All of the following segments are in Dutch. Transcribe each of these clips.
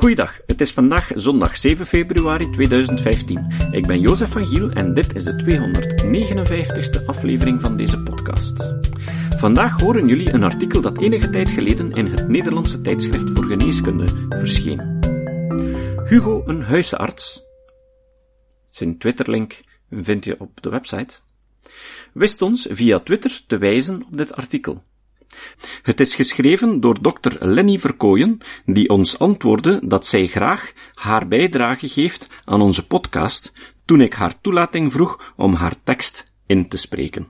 Goeiedag, het is vandaag zondag 7 februari 2015. Ik ben Jozef van Giel en dit is de 259ste aflevering van deze podcast. Vandaag horen jullie een artikel dat enige tijd geleden in het Nederlandse tijdschrift voor geneeskunde verscheen. Hugo, een huisarts, zijn Twitterlink vind je op de website, wist ons via Twitter te wijzen op dit artikel. Het is geschreven door dokter Lenny Verkooyen, die ons antwoordde dat zij graag haar bijdrage geeft aan onze podcast toen ik haar toelating vroeg om haar tekst in te spreken.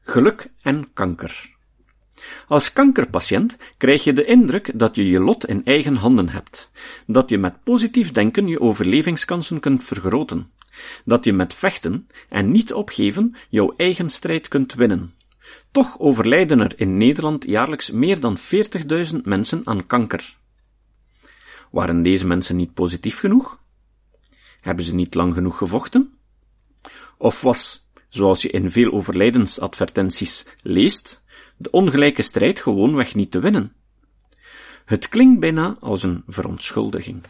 Geluk en kanker. Als kankerpatiënt krijg je de indruk dat je je lot in eigen handen hebt, dat je met positief denken je overlevingskansen kunt vergroten, dat je met vechten en niet opgeven jouw eigen strijd kunt winnen. Toch overlijden er in Nederland jaarlijks meer dan 40.000 mensen aan kanker. Waren deze mensen niet positief genoeg? Hebben ze niet lang genoeg gevochten? Of was, zoals je in veel overlijdensadvertenties leest, de ongelijke strijd gewoonweg niet te winnen? Het klinkt bijna als een verontschuldiging.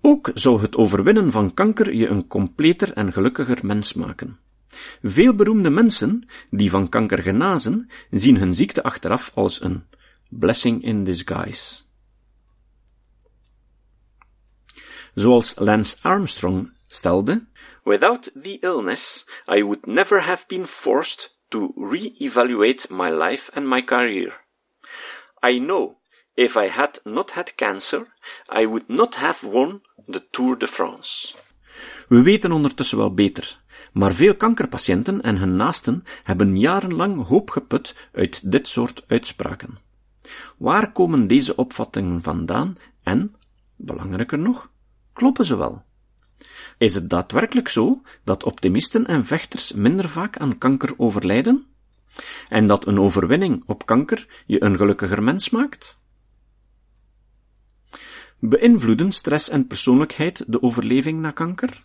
Ook zou het overwinnen van kanker je een completer en gelukkiger mens maken. Veel beroemde mensen die van kanker genazen, zien hun ziekte achteraf als een blessing in disguise. Zoals Lance Armstrong stelde, Without the illness, I would never have been forced to re-evaluate my life and my career. I know if I had not had cancer, I would not have won the Tour de France. We weten ondertussen wel beter, maar veel kankerpatiënten en hun naasten hebben jarenlang hoop geput uit dit soort uitspraken. Waar komen deze opvattingen vandaan en, belangrijker nog, kloppen ze wel? Is het daadwerkelijk zo dat optimisten en vechters minder vaak aan kanker overlijden? En dat een overwinning op kanker je een gelukkiger mens maakt? Beïnvloeden stress en persoonlijkheid de overleving na kanker?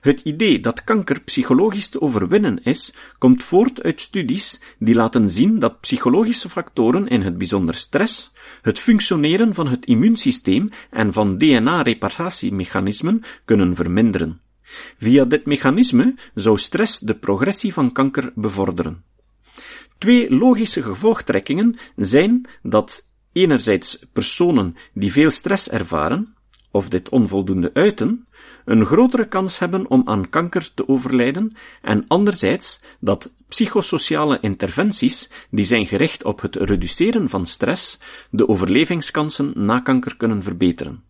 Het idee dat kanker psychologisch te overwinnen is, komt voort uit studies die laten zien dat psychologische factoren, in het bijzonder stress, het functioneren van het immuunsysteem en van DNA-reparatiemechanismen kunnen verminderen. Via dit mechanisme zou stress de progressie van kanker bevorderen. Twee logische gevolgtrekkingen zijn dat enerzijds personen die veel stress ervaren, of dit onvoldoende uiten, een grotere kans hebben om aan kanker te overlijden en anderzijds dat psychosociale interventies die zijn gericht op het reduceren van stress de overlevingskansen na kanker kunnen verbeteren.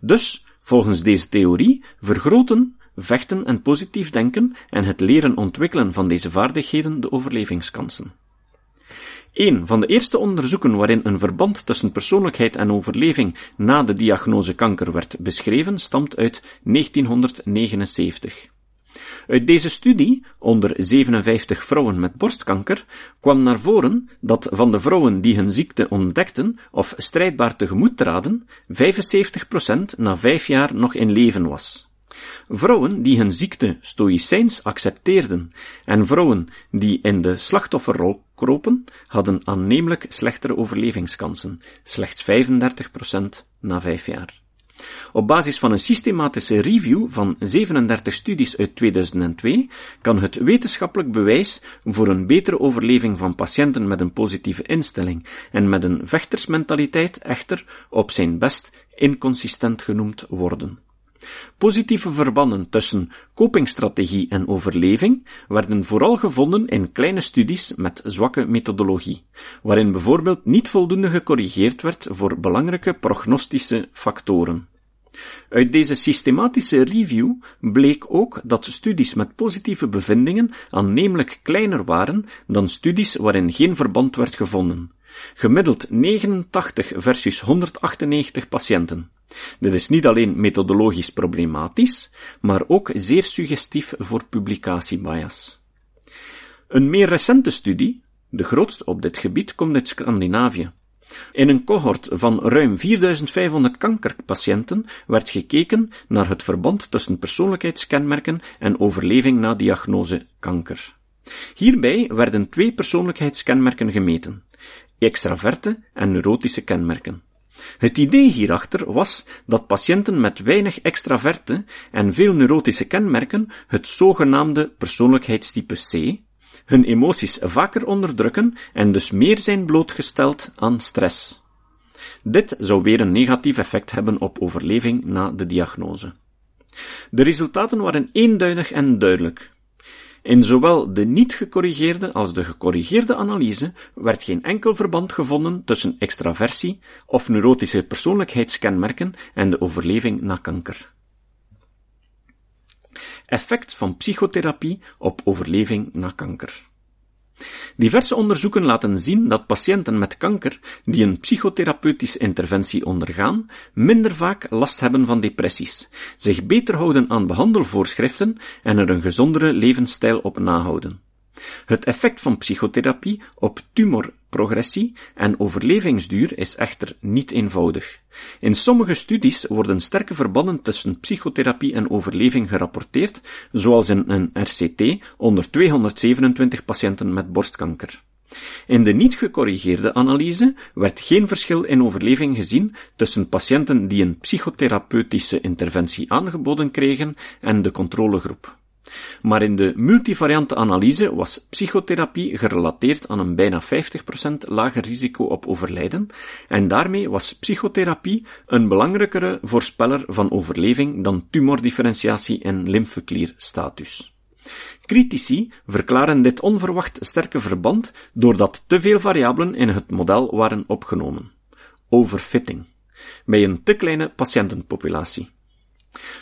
Dus, volgens deze theorie, vergroten vechten en positief denken en het leren ontwikkelen van deze vaardigheden de overlevingskansen. Een van de eerste onderzoeken waarin een verband tussen persoonlijkheid en overleving na de diagnose kanker werd beschreven, stamt uit 1979. Uit deze studie, onder 57 vrouwen met borstkanker, kwam naar voren dat van de vrouwen die hun ziekte ontdekten of strijdbaar tegemoet traden, 75% na vijf jaar nog in leven was. Vrouwen die hun ziekte stoïcijns accepteerden en vrouwen die in de slachtofferrol kropen, hadden aannemelijk slechtere overlevingskansen, slechts 35% na vijf jaar. Op basis van een systematische review van 37 studies uit 2002 kan het wetenschappelijk bewijs voor een betere overleving van patiënten met een positieve instelling en met een vechtersmentaliteit echter op zijn best inconsistent genoemd worden. Positieve verbanden tussen copingstrategie en overleving werden vooral gevonden in kleine studies met zwakke methodologie, waarin bijvoorbeeld niet voldoende gecorrigeerd werd voor belangrijke prognostische factoren. Uit deze systematische review bleek ook dat studies met positieve bevindingen aannemelijk kleiner waren dan studies waarin geen verband werd gevonden. Gemiddeld 89 versus 198 patiënten. Dit is niet alleen methodologisch problematisch, maar ook zeer suggestief voor publicatiebias. Een meer recente studie, de grootste op dit gebied, komt uit Scandinavië. In een cohort van ruim 4500 kankerpatiënten werd gekeken naar het verband tussen persoonlijkheidskenmerken en overleving na diagnose kanker. Hierbij werden twee persoonlijkheidskenmerken gemeten: extraverte en neurotische kenmerken. Het idee hierachter was dat patiënten met weinig extraverte en veel neurotische kenmerken het zogenaamde persoonlijkheidstype C hun emoties vaker onderdrukken en dus meer zijn blootgesteld aan stress. Dit zou weer een negatief effect hebben op overleving na de diagnose. De resultaten waren eenduidig en duidelijk. In zowel de niet gecorrigeerde als de gecorrigeerde analyse werd geen enkel verband gevonden tussen extraversie of neurotische persoonlijkheidskenmerken en de overleving na kanker. Effect van psychotherapie op overleving na kanker. Diverse onderzoeken laten zien dat patiënten met kanker die een psychotherapeutische interventie ondergaan, minder vaak last hebben van depressies, zich beter houden aan behandelvoorschriften en er een gezondere levensstijl op nahouden. Het effect van psychotherapie op tumorprogressie en overlevingsduur is echter niet eenvoudig. In sommige studies worden sterke verbanden tussen psychotherapie en overleving gerapporteerd, zoals in een RCT onder 227 patiënten met borstkanker. In de niet gecorrigeerde analyse werd geen verschil in overleving gezien tussen patiënten die een psychotherapeutische interventie aangeboden kregen en de controlegroep. Maar in de multivariante analyse was psychotherapie gerelateerd aan een bijna 50% lager risico op overlijden, en daarmee was psychotherapie een belangrijkere voorspeller van overleving dan tumordifferentiatie en lymfeklierstatus. Critici verklaren dit onverwacht sterke verband doordat te veel variabelen in het model waren opgenomen. Overfitting. Bij een te kleine patiëntenpopulatie.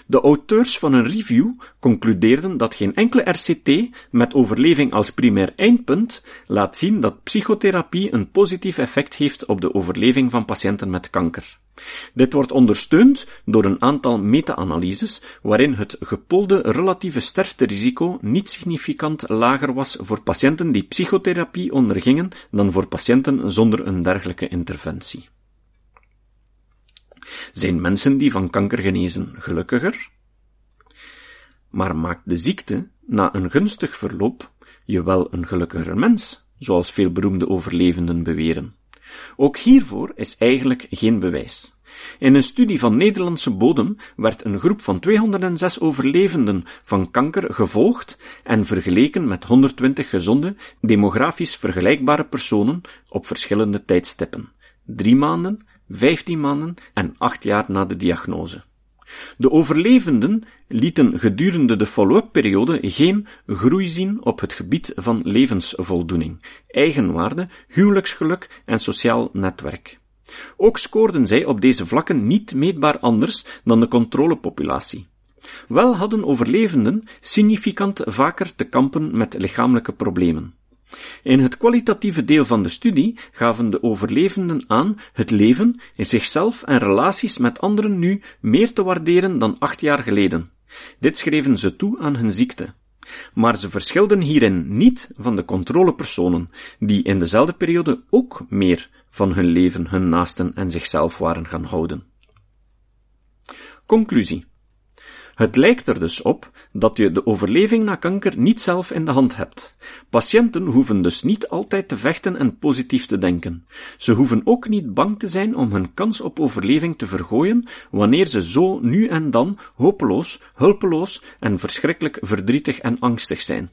De auteurs van een review concludeerden dat geen enkele RCT met overleving als primair eindpunt laat zien dat psychotherapie een positief effect heeft op de overleving van patiënten met kanker. Dit wordt ondersteund door een aantal meta-analyses waarin het gepolde relatieve sterfterisico niet significant lager was voor patiënten die psychotherapie ondergingen dan voor patiënten zonder een dergelijke interventie. Zijn mensen die van kanker genezen gelukkiger? Maar maakt de ziekte na een gunstig verloop je wel een gelukkiger mens, zoals veel beroemde overlevenden beweren? Ook hiervoor is eigenlijk geen bewijs. In een studie van Nederlandse bodem werd een groep van 206 overlevenden van kanker gevolgd en vergeleken met 120 gezonde, demografisch vergelijkbare personen op verschillende tijdstippen. Drie maanden, 15 maanden en 8 jaar na de diagnose. De overlevenden lieten gedurende de follow-up periode geen groei zien op het gebied van levensvoldoening, eigenwaarde, huwelijksgeluk en sociaal netwerk. Ook scoorden zij op deze vlakken niet meetbaar anders dan de controlepopulatie. Wel hadden overlevenden significant vaker te kampen met lichamelijke problemen. In het kwalitatieve deel van de studie gaven de overlevenden aan het leven in zichzelf en relaties met anderen nu meer te waarderen dan acht jaar geleden. Dit schreven ze toe aan hun ziekte. Maar ze verschilden hierin niet van de controlepersonen, die in dezelfde periode ook meer van hun leven, hun naasten en zichzelf waren gaan houden. Conclusie. Het lijkt er dus op dat je de overleving na kanker niet zelf in de hand hebt. Patiënten hoeven dus niet altijd te vechten en positief te denken. Ze hoeven ook niet bang te zijn om hun kans op overleving te vergooien wanneer ze zo nu en dan hopeloos, hulpeloos en verschrikkelijk verdrietig en angstig zijn.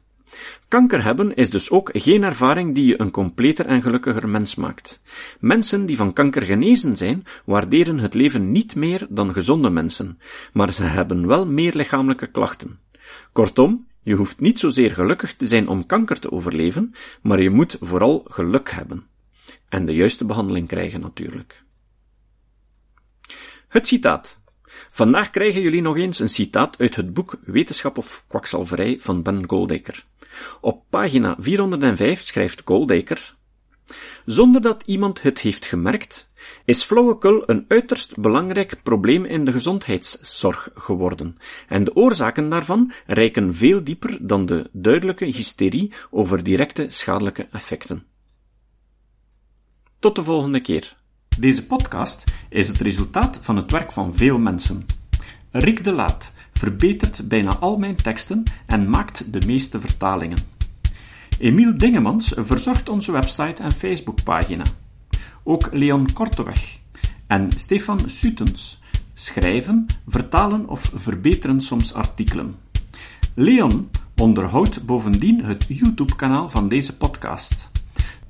Kanker hebben is dus ook geen ervaring die je een completer en gelukkiger mens maakt. Mensen die van kanker genezen zijn, waarderen het leven niet meer dan gezonde mensen, maar ze hebben wel meer lichamelijke klachten. Kortom, je hoeft niet zozeer gelukkig te zijn om kanker te overleven, maar je moet vooral geluk hebben. En de juiste behandeling krijgen natuurlijk. Het citaat. Vandaag krijgen jullie nog eens een citaat uit het boek Wetenschap of kwakzalverij van Ben Goldacre. Op pagina 405 schrijft Goldacre zonder dat iemand het heeft gemerkt, is flauwekul een uiterst belangrijk probleem in de gezondheidszorg geworden, en de oorzaken daarvan reiken veel dieper dan de duidelijke hysterie over directe schadelijke effecten. Tot de volgende keer. Deze podcast is het resultaat van het werk van veel mensen. Rick de Laat verbetert bijna al mijn teksten en maakt de meeste vertalingen. Emiel Dingemans verzorgt onze website en Facebookpagina. Ook Leon Korteweg En Stefan Sutens, schrijven, vertalen of verbeteren soms artikelen. Leon onderhoudt bovendien het YouTube-kanaal van deze podcast.